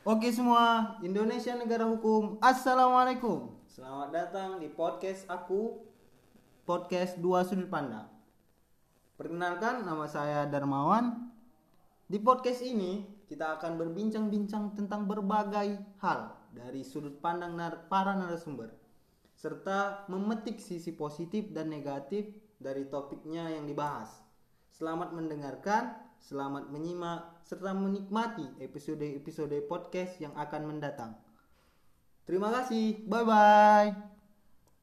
Oke semua, Indonesia negara hukum. Assalamualaikum. Selamat datang di podcast aku. Podcast Dua Sudut Pandang. Perkenalkan nama saya Darmawan. Di podcast ini kita akan berbincang-bincang tentang berbagai hal dari sudut pandang nar- para narasumber serta memetik sisi positif dan negatif dari topiknya yang dibahas. Selamat mendengarkan, selamat menyimak, serta menikmati episode-episode podcast yang akan mendatang. Terima kasih, bye bye.